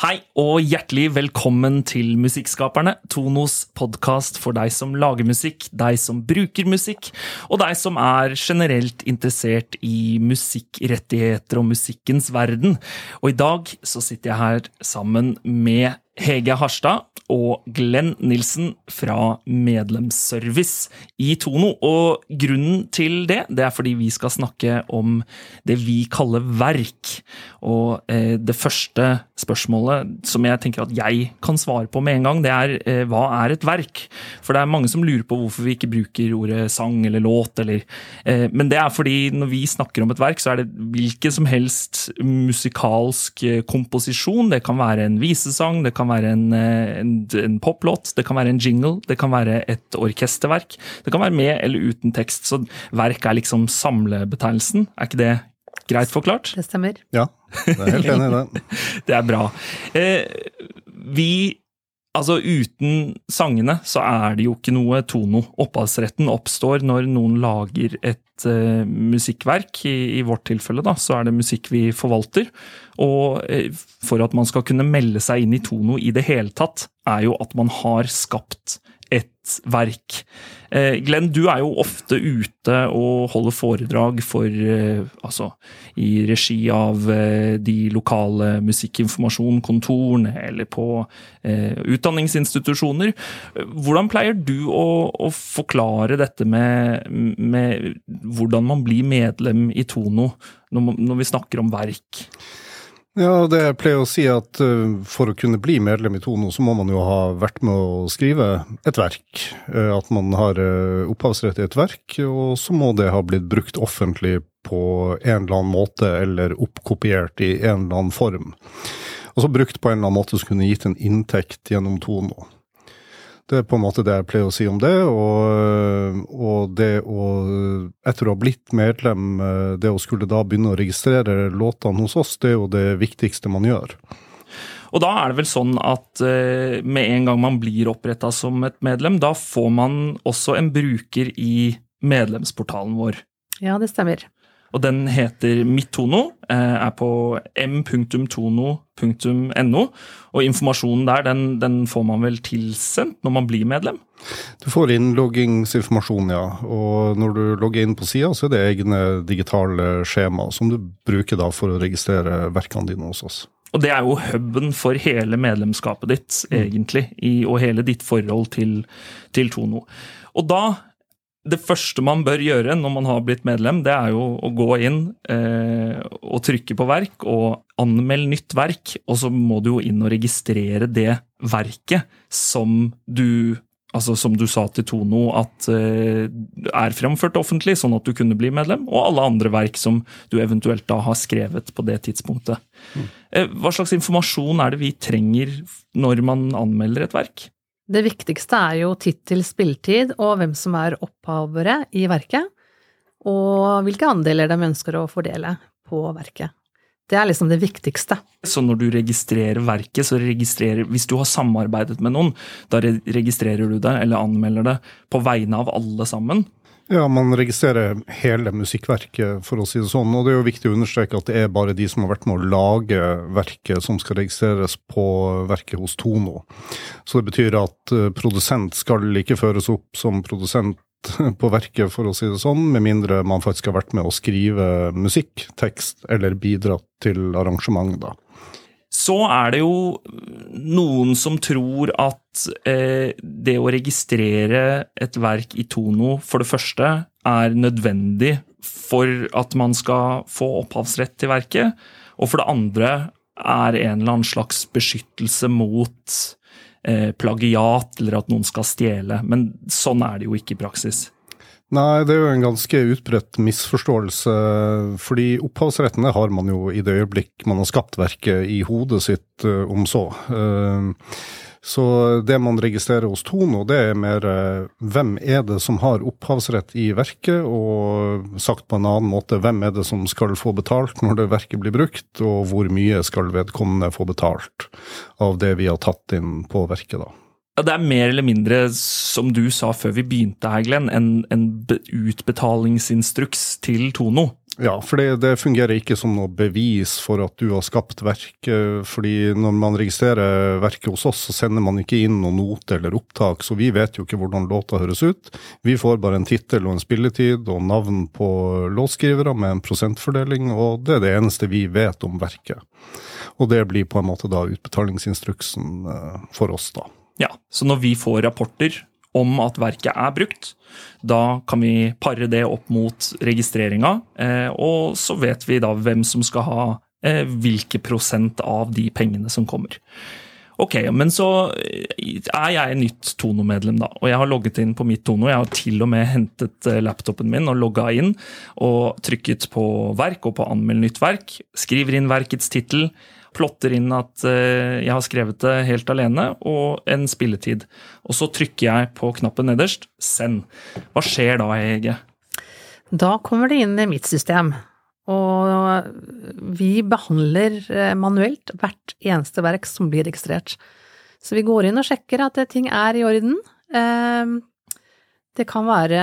Hei og hjertelig velkommen til Musikkskaperne, Tonos podkast for deg som lager musikk, deg som bruker musikk, og deg som er generelt interessert i musikkrettigheter og musikkens verden. Og i dag så sitter jeg her sammen med Hege Harstad og Glenn Nilsen fra Medlemsservice i Tono. Og grunnen til det, det er fordi vi skal snakke om det vi kaller verk. Og eh, det første spørsmålet som jeg tenker at jeg kan svare på med en gang, det er eh, hva er et verk? For det er mange som lurer på hvorfor vi ikke bruker ordet sang eller låt, eller eh, Men det er fordi når vi snakker om et verk, så er det hvilken som helst musikalsk eh, komposisjon. Det kan være en visesang, det kan være en, eh, en, en poplåt, det kan være en jingle, det kan være et orkesterverk. Det kan være med eller uten tekst. Så verk er liksom samlebetegnelsen. Er ikke det greit forklart? Det stemmer. Ja, jeg er helt enig i det. det er bra. Eh, vi Altså, uten sangene så er det jo ikke noe tono. Opphavsretten oppstår når noen lager et uh, musikkverk. I, I, vårt tilfelle da, så er det musikk vi forvalter. Og uh, for at man skal kunne melde seg inn i tono i det hele tatt, er jo at man har skapt et verk. Eh, Glenn, du er jo ofte ute og holder foredrag for eh, Altså i regi av eh, de lokale musikkinformasjonkontorene eller på utdanningsinstitusjoner. Hvordan pleier du å, å forklare dette med, med, hvordan man blir medlem i Tono, når, når vi snakker om verk? Ja, det jeg pleier å si at uh, for å kunne bli medlem i Tono, så må man jo ha vært med å skrive et verk. Uh, at man har uh, opphavsrett i et verk, og så må det ha blitt brukt offentlig på en eller annen måte, eller oppkopiert i en eller annen form. Og så brukt på en eller annen måte som kunne gitt en inntekt gjennom Tono. Det er på en måte det jeg pleier å si om det. Og, og det å, etter å ha blitt medlem, det å skulle da begynne å registrere låtene hos oss, det er jo det viktigste man gjør. Og da er det vel sånn at uh, med en gang man blir oppretta som et medlem, da får man også en bruker i medlemsportalen vår. Ja, det stemmer og den heter Mittono. Eh, er på m.tono.no. Og informasjonen der den, den, får man vel tilsendt når man blir medlem? Du får innloggingsinformasjon, ja. Og når du logger inn på sida, så er det egne digitale skjema som du bruker da for å registrere verkene dine hos oss. Og det er jo huben for hele medlemskapet ditt, mm. egentlig, i, og hele ditt forhold til, til Tono. Og da det første man bør gjøre når man har blitt medlem, det er jo å gå inn eh, og trykke på verk og anmelde nytt verk. Og så må du jo inn og registrere det verket som du altså som du sa til Tono, at eh, er fremført offentlig, sånn at du kunne bli medlem, og alle andre verk som du eventuelt da har skrevet på det tidspunktet. Mm. Eh, hva slags informasjon er det vi trenger når man anmelder et verk? Det viktigste er jo tittel, spilletid og hvem som er opphavere i verket, og hvilke andeler de ønsker å fordele på verket. Det er liksom det viktigste. Så når du registrerer verket, så registrerer Hvis du har samarbeidet med noen, da registrerer du det, eller anmelder det, på vegne av alle sammen? Ja, man registrerer hele musikkverket, for å si det sånn. Og det er jo viktig å understreke at det er bare de som har vært med å lage verket, som skal registreres på verket hos Tono. Så det betyr at eh, produsent skal ikke føres opp som produsent på verket, for å si det sånn, med mindre man faktisk har vært med å skrive musikk, tekst eller bidratt til arrangement, da. Så er det jo noen som tror at eh, det å registrere et verk i Tono for det første er nødvendig for at man skal få opphavsrett til verket, og for det andre er en eller annen slags beskyttelse mot eh, plagiat eller at noen skal stjele. Men sånn er det jo ikke i praksis. Nei, det er jo en ganske utbredt misforståelse. Fordi opphavsretten har man jo i det øyeblikk man har skapt verket i hodet sitt, uh, om så. Uh, så det man registrerer hos Tono, det er mer uh, hvem er det som har opphavsrett i verket, og sagt på en annen måte, hvem er det som skal få betalt når det verket blir brukt, og hvor mye skal vedkommende få betalt av det vi har tatt inn på verket, da. Ja, Det er mer eller mindre, som du sa før vi begynte her, Glenn, en, en utbetalingsinstruks til Tono. Ja, for det, det, fungerer ikke som noe bevis for at du har skapt verket. fordi når man registrerer verket hos oss, så sender man ikke inn noen note eller opptak, så vi vet jo ikke hvordan låta høres ut. Vi får bare en tittel og en spilletid og navn på låtskrivere med en prosentfordeling, og det er det eneste vi vet om verket. Og det blir på en måte da utbetalingsinstruksen eh, for oss, da. Ja, så når vi får rapporter om at verket er brukt. Da kan vi pare det opp mot registreringa, eh, og så vet vi da hvem som skal ha eh, hvilke prosent av de pengene som kommer. Ok, men så eh, er jeg nytt Tono-medlem, da. Og jeg har logget inn på mitt Tono. Jeg har til og med hentet laptopen min og logga inn. Og trykket på verk og på anmeld nytt verk. Skriver inn verkets tittel plotter inn at eh, jeg har skrevet det helt alene, og en spilletid. Og så trykker jeg på knappen nederst, send. Hva skjer da, Hege? Da kommer det inn i mitt system. Og vi behandler eh, manuelt hvert eneste verk som blir registrert. Så vi går inn og sjekker at ting er i orden. Det kan være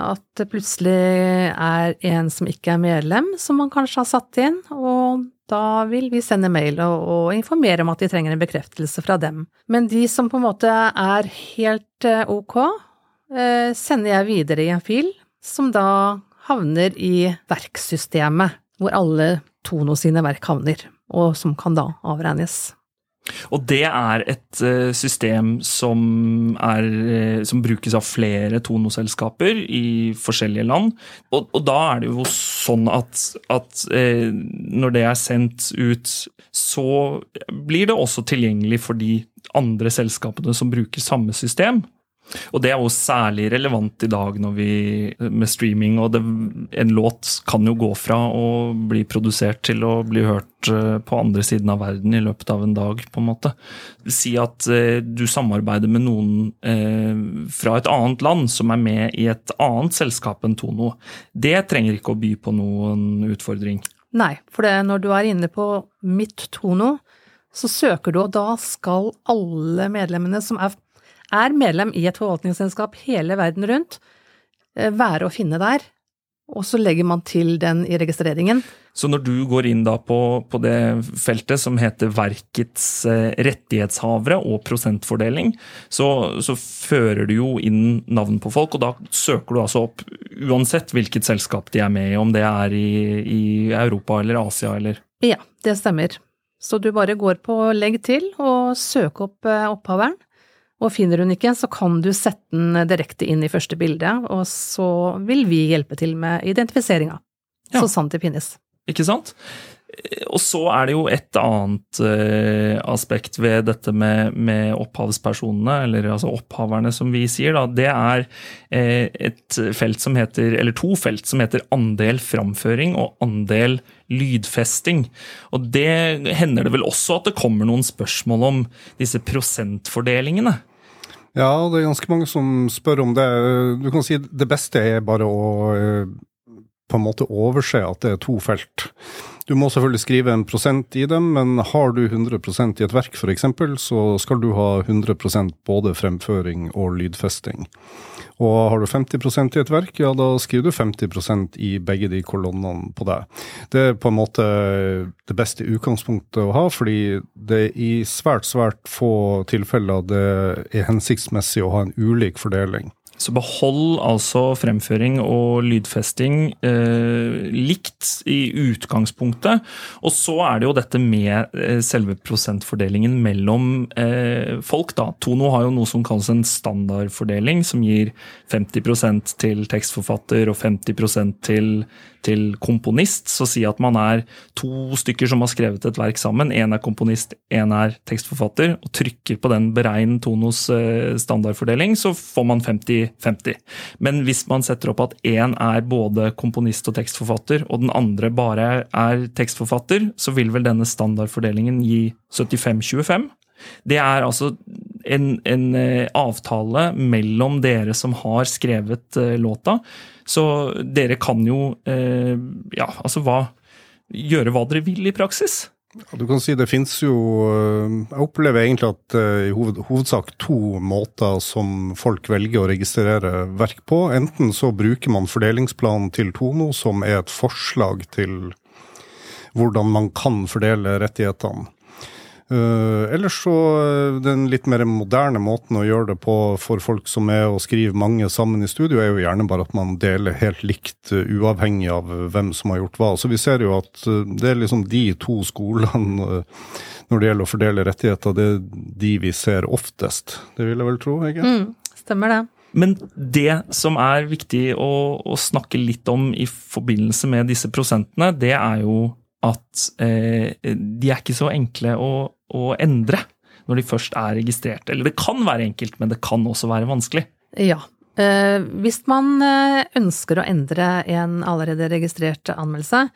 at det plutselig er en som ikke er medlem, som man kanskje har satt inn, og da vil vi sende mail og, og, informere om at de trenger en bekreftelse fra dem. Men de som på en måte er helt eh, ok, eh, sender jeg videre i en fil, som da havner i verksystemet, hvor alle Tono sine verk havner, og som kan da avregnes. Og det er et uh, system som, er, uh, som, brukes av flere Tono-selskaper i forskjellige land. Og, og, da er det jo sånn at, at uh, når det er sendt ut, så blir det også tilgjengelig for de andre selskapene som bruker samme system. Og det er jo særlig relevant i dag når vi, med streaming. og det, En låt kan jo gå fra å bli produsert til å bli hørt eh, på andre siden av verden i løpet av en dag. på en måte. Si at eh, du samarbeider med noen eh, fra et annet land som er med i et annet selskap enn Tono. Det trenger ikke å by på noen utfordring. Nei, for det, når du er inne på mitt Tono, så søker du, og da skal alle medlemmene som er er medlem i et forvaltningsselskap hele verden rundt, eh, være å finne der. Og så legger man til den i registreringen. Så når du går inn da på, på det feltet som heter verkets eh, rettighetshavere og prosentfordeling, så, så, fører du jo inn navn på folk, og da søker du altså opp uansett hvilket selskap de er med i, om det er i, i Europa eller Asia eller Ja, det stemmer. Så du bare går på legg til og søk opp eh, opphaveren. Og finner hun ikke, så kan du sette den direkte inn i første bilde, og så vil vi hjelpe til med identifiseringa. Ja. Så sant det finnes. Ikke sant? Og så er det jo et annet uh, aspekt ved dette med, med, opphavspersonene, eller altså opphaverne, som vi sier. Da. Det er uh, et felt som heter, eller to felt som heter andel framføring og andel lydfesting. Og det hender det vel også at det kommer noen spørsmål om disse prosentfordelingene. Ja, det er ganske mange som spør om det. Du kan si det beste er bare å eh, på en måte overse at det er to felt. Du må selvfølgelig skrive en prosent i dem, men har du 100% i et verk f.eks., så skal du ha 100% både fremføring og lydfesting. Og har du 50% i et verk, ja da skriver du 50% i begge de kolonnene på deg. Det er på en måte det beste utgangspunktet å ha, fordi det er i svært, svært få tilfeller det er hensiktsmessig å ha en ulik fordeling. Så behold altså fremføring og lydfesting eh, likt i utgangspunktet. Og så er det jo dette med eh, selve prosentfordelingen mellom eh, folk, da. Tono har jo noe som kalles en standardfordeling, som gir 50% til tekstforfatter og 50% til til komponist, så si at man er to stykker som har skrevet et verk sammen. Én er komponist, én er tekstforfatter, og trykker på den beregn Tonos eh, standardfordeling, så får man 50-50. Men hvis man setter opp at én er både komponist og tekstforfatter, og den andre bare er tekstforfatter, så vil vel denne standardfordelingen gi 75-25? Det er altså en, en, eh, avtale mellom dere som har skrevet uh, låta. Så dere kan jo uh, ja, altså hva, gjøre hva dere vil i praksis. Ja, du kan si det finnes jo eh, Jeg opplever egentlig at eh, i hoved, hovedsak to måter som folk velger å registrere verk på. Enten så bruker man fordelingsplanen til Tono, som er et forslag til hvordan man kan fordele rettighetene. Uh, ellers så uh, Den litt mer moderne måten å gjøre det på for folk som er og skriver mange sammen i studio, er jo gjerne bare at man deler helt likt, uh, uavhengig av hvem som har gjort hva. Så vi ser jo at det er liksom de to skolene når det gjelder å fordele rettigheter, det er de vi ser oftest. Det vil jeg vel tro, Hege? Mm, stemmer det. Men det som er viktig å, å snakke litt om i forbindelse med disse prosentene, det er jo at eh, de er ikke så enkle å, å, endre når de først er registrert. Eller det kan være enkelt, men det kan også være vanskelig. Ja. Eh, hvis man eh, ønsker å endre en allerede registrert anmeldelse,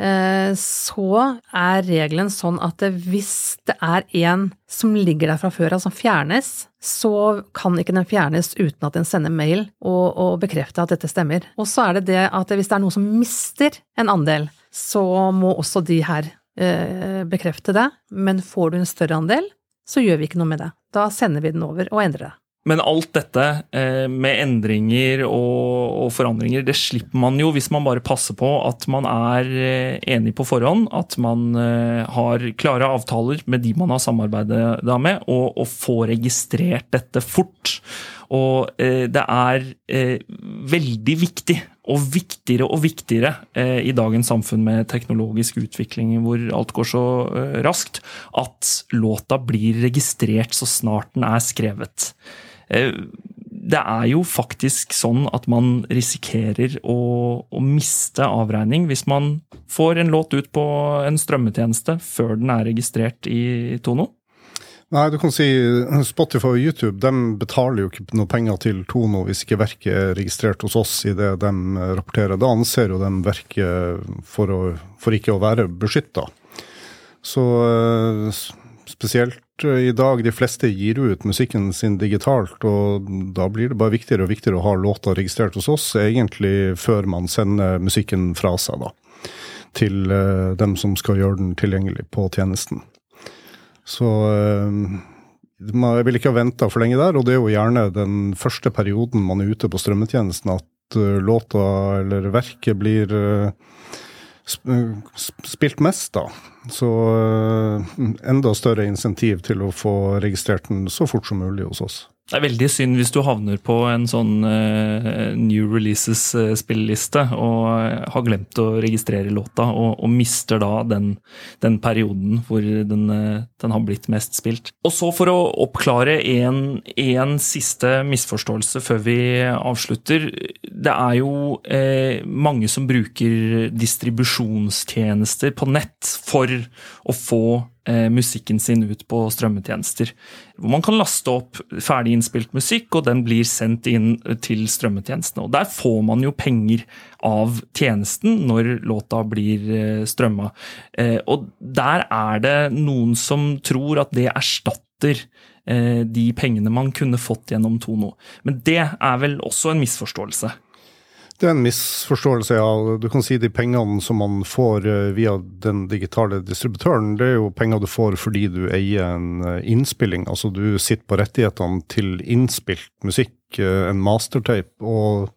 eh, så er regelen sånn at hvis det er en som ligger der fra før av som fjernes, så kan ikke den fjernes uten at den sender mail og, og bekrefter at dette stemmer. Og så er det det at hvis det er noen som mister en andel, så må også de her eh, bekrefte det. Men får du en større andel, så gjør vi ikke noe med det. Da sender vi den over og endrer det. Men alt dette eh, med endringer og, og, forandringer, det slipper man jo hvis man bare passer på at man er eh, enig på forhånd, at man eh, har klare avtaler med de man har samarbeidet med, og, og får registrert dette fort. Og eh, det er eh, veldig viktig, og viktigere og viktigere eh, i dagens samfunn med teknologisk utvikling hvor alt går så raskt, at låta blir registrert så snart den er skrevet. Det er jo faktisk sånn at man risikerer å, å, miste avregning hvis man får en låt ut på en strømmetjeneste før den er registrert i Tono. Nei, du kan si Spotify og YouTube de betaler jo ikke noe penger til Tono hvis ikke verket er registrert hos oss i det de rapporterer. Da anser jo de verket for, å, for ikke å være beskytta. Så eh, spesielt i dag, de fleste gir ut musikken sin digitalt, og da blir det bare viktigere og viktigere å ha låta registrert hos oss, egentlig før man sender musikken fra seg, da. Til eh, dem som skal gjøre den tilgjengelig på tjenesten. Så eh, jeg vil ikke ha venta for lenge der, og det er jo gjerne den første perioden man er ute på strømmetjenesten at eh, låta eller verket blir eh, spilt mest, da. Så enda større insentiv til å få registrert den så fort som mulig hos oss. Det er veldig synd hvis du havner på en sånn uh, New Releases-spilleliste uh, og har glemt å registrere låta, og, og mister da den, den, perioden hvor den, den, har blitt mest spilt. Og så for å oppklare en siste misforståelse før vi avslutter. Det er jo uh, mange som bruker distribusjonstjenester på nett for å få eh, musikken sin ut på strømmetjenester. Hvor man kan laste opp ferdig innspilt musikk, og den blir sendt inn til strømmetjenestene. Og Der får man jo penger av tjenesten når låta blir eh, strømma. Eh, og der er det noen som tror at det erstatter eh, de pengene man kunne fått gjennom Tono. Men det er vel også en misforståelse. Det er en misforståelse, ja. Du kan si de pengene som man får eh, via den digitale distributøren, det er jo penger du får fordi du eier en eh, innspilling. Altså du sitter på rettighetene til innspilt musikk en mastertape, og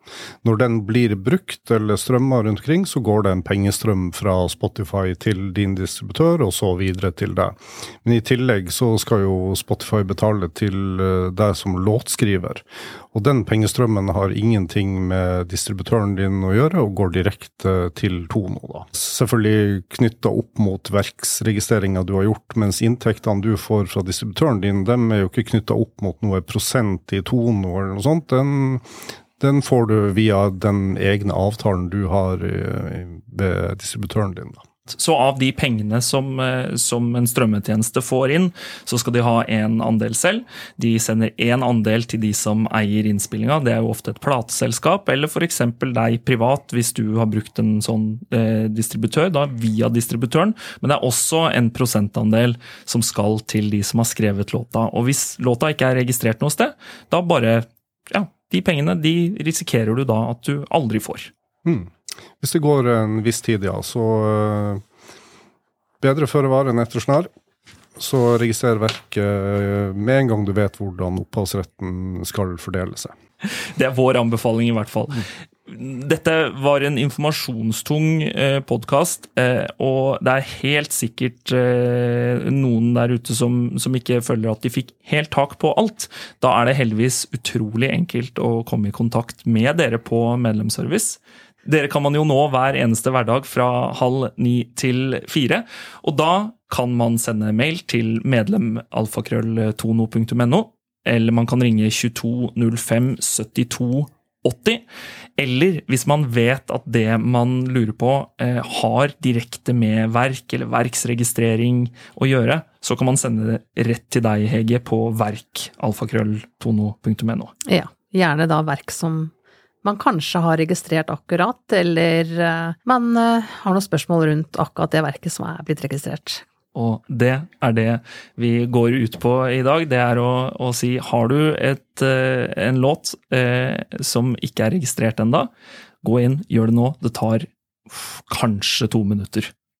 når den blir brukt eller strømmer rundt omkring, så går det en pengestrøm fra Spotify til din distributør, og så videre til deg. Men i tillegg så skal jo Spotify betale til eh, deg som låtskriver, og den pengestrømmen har ingenting med distributøren din å gjøre, og går direkte til Tono, da. Selvfølgelig knytta opp mot verksregistreringa du har gjort, mens inntektene du får fra distributøren din, dem er jo ikke knytta opp mot noe prosent i Tono eller noe sånt, den, den får du via den egne avtalen du har ved distributøren din. da. Så av de pengene som, eh, som, en strømmetjeneste får inn, så skal de ha en andel selv. De sender én andel til de som eier innspillinga. Det er jo ofte et plateselskap, eller f.eks. deg privat, hvis du har brukt en sånn eh, distributør, da via distributøren. Men det er også en prosentandel som skal til de som har skrevet låta. Og hvis låta ikke er registrert noe sted, da bare ja, de pengene de risikerer du da at du aldri får. Mm. Hvis det går en viss tid, ja, så uh, bedre føre var enn etter snar. Så registrer verket med en gang du vet hvordan opphavsretten skal fordele seg. Det er vår anbefaling, i hvert fall. Dette var en informasjonstung eh, podkast, eh, og det er helt sikkert eh, noen der ute som, som, ikke føler at de fikk helt tak på alt. Da er det heldigvis utrolig enkelt å komme i kontakt med dere på medlemsservice. Dere kan man jo nå hver eneste hverdag fra halv ni til fire. Og da kan man sende mail til medlemalfakrølltono.no, eller man kan ringe 22 05 72 80. Eller hvis man vet at det man lurer på eh, har direkte med verk eller verksregistrering å gjøre, så kan man sende det rett til deg, Hege, på verkalfakrølltono.no. Ja, gjerne da verk som man kanskje har registrert akkurat, eller uh, man uh, har noen spørsmål rundt akkurat det verket som er blitt registrert. Og det er det vi går ut på i dag. Det er å, å si har du et, uh, en låt som ikke er registrert enda, gå inn, gjør det nå. Det tar kanskje to minutter.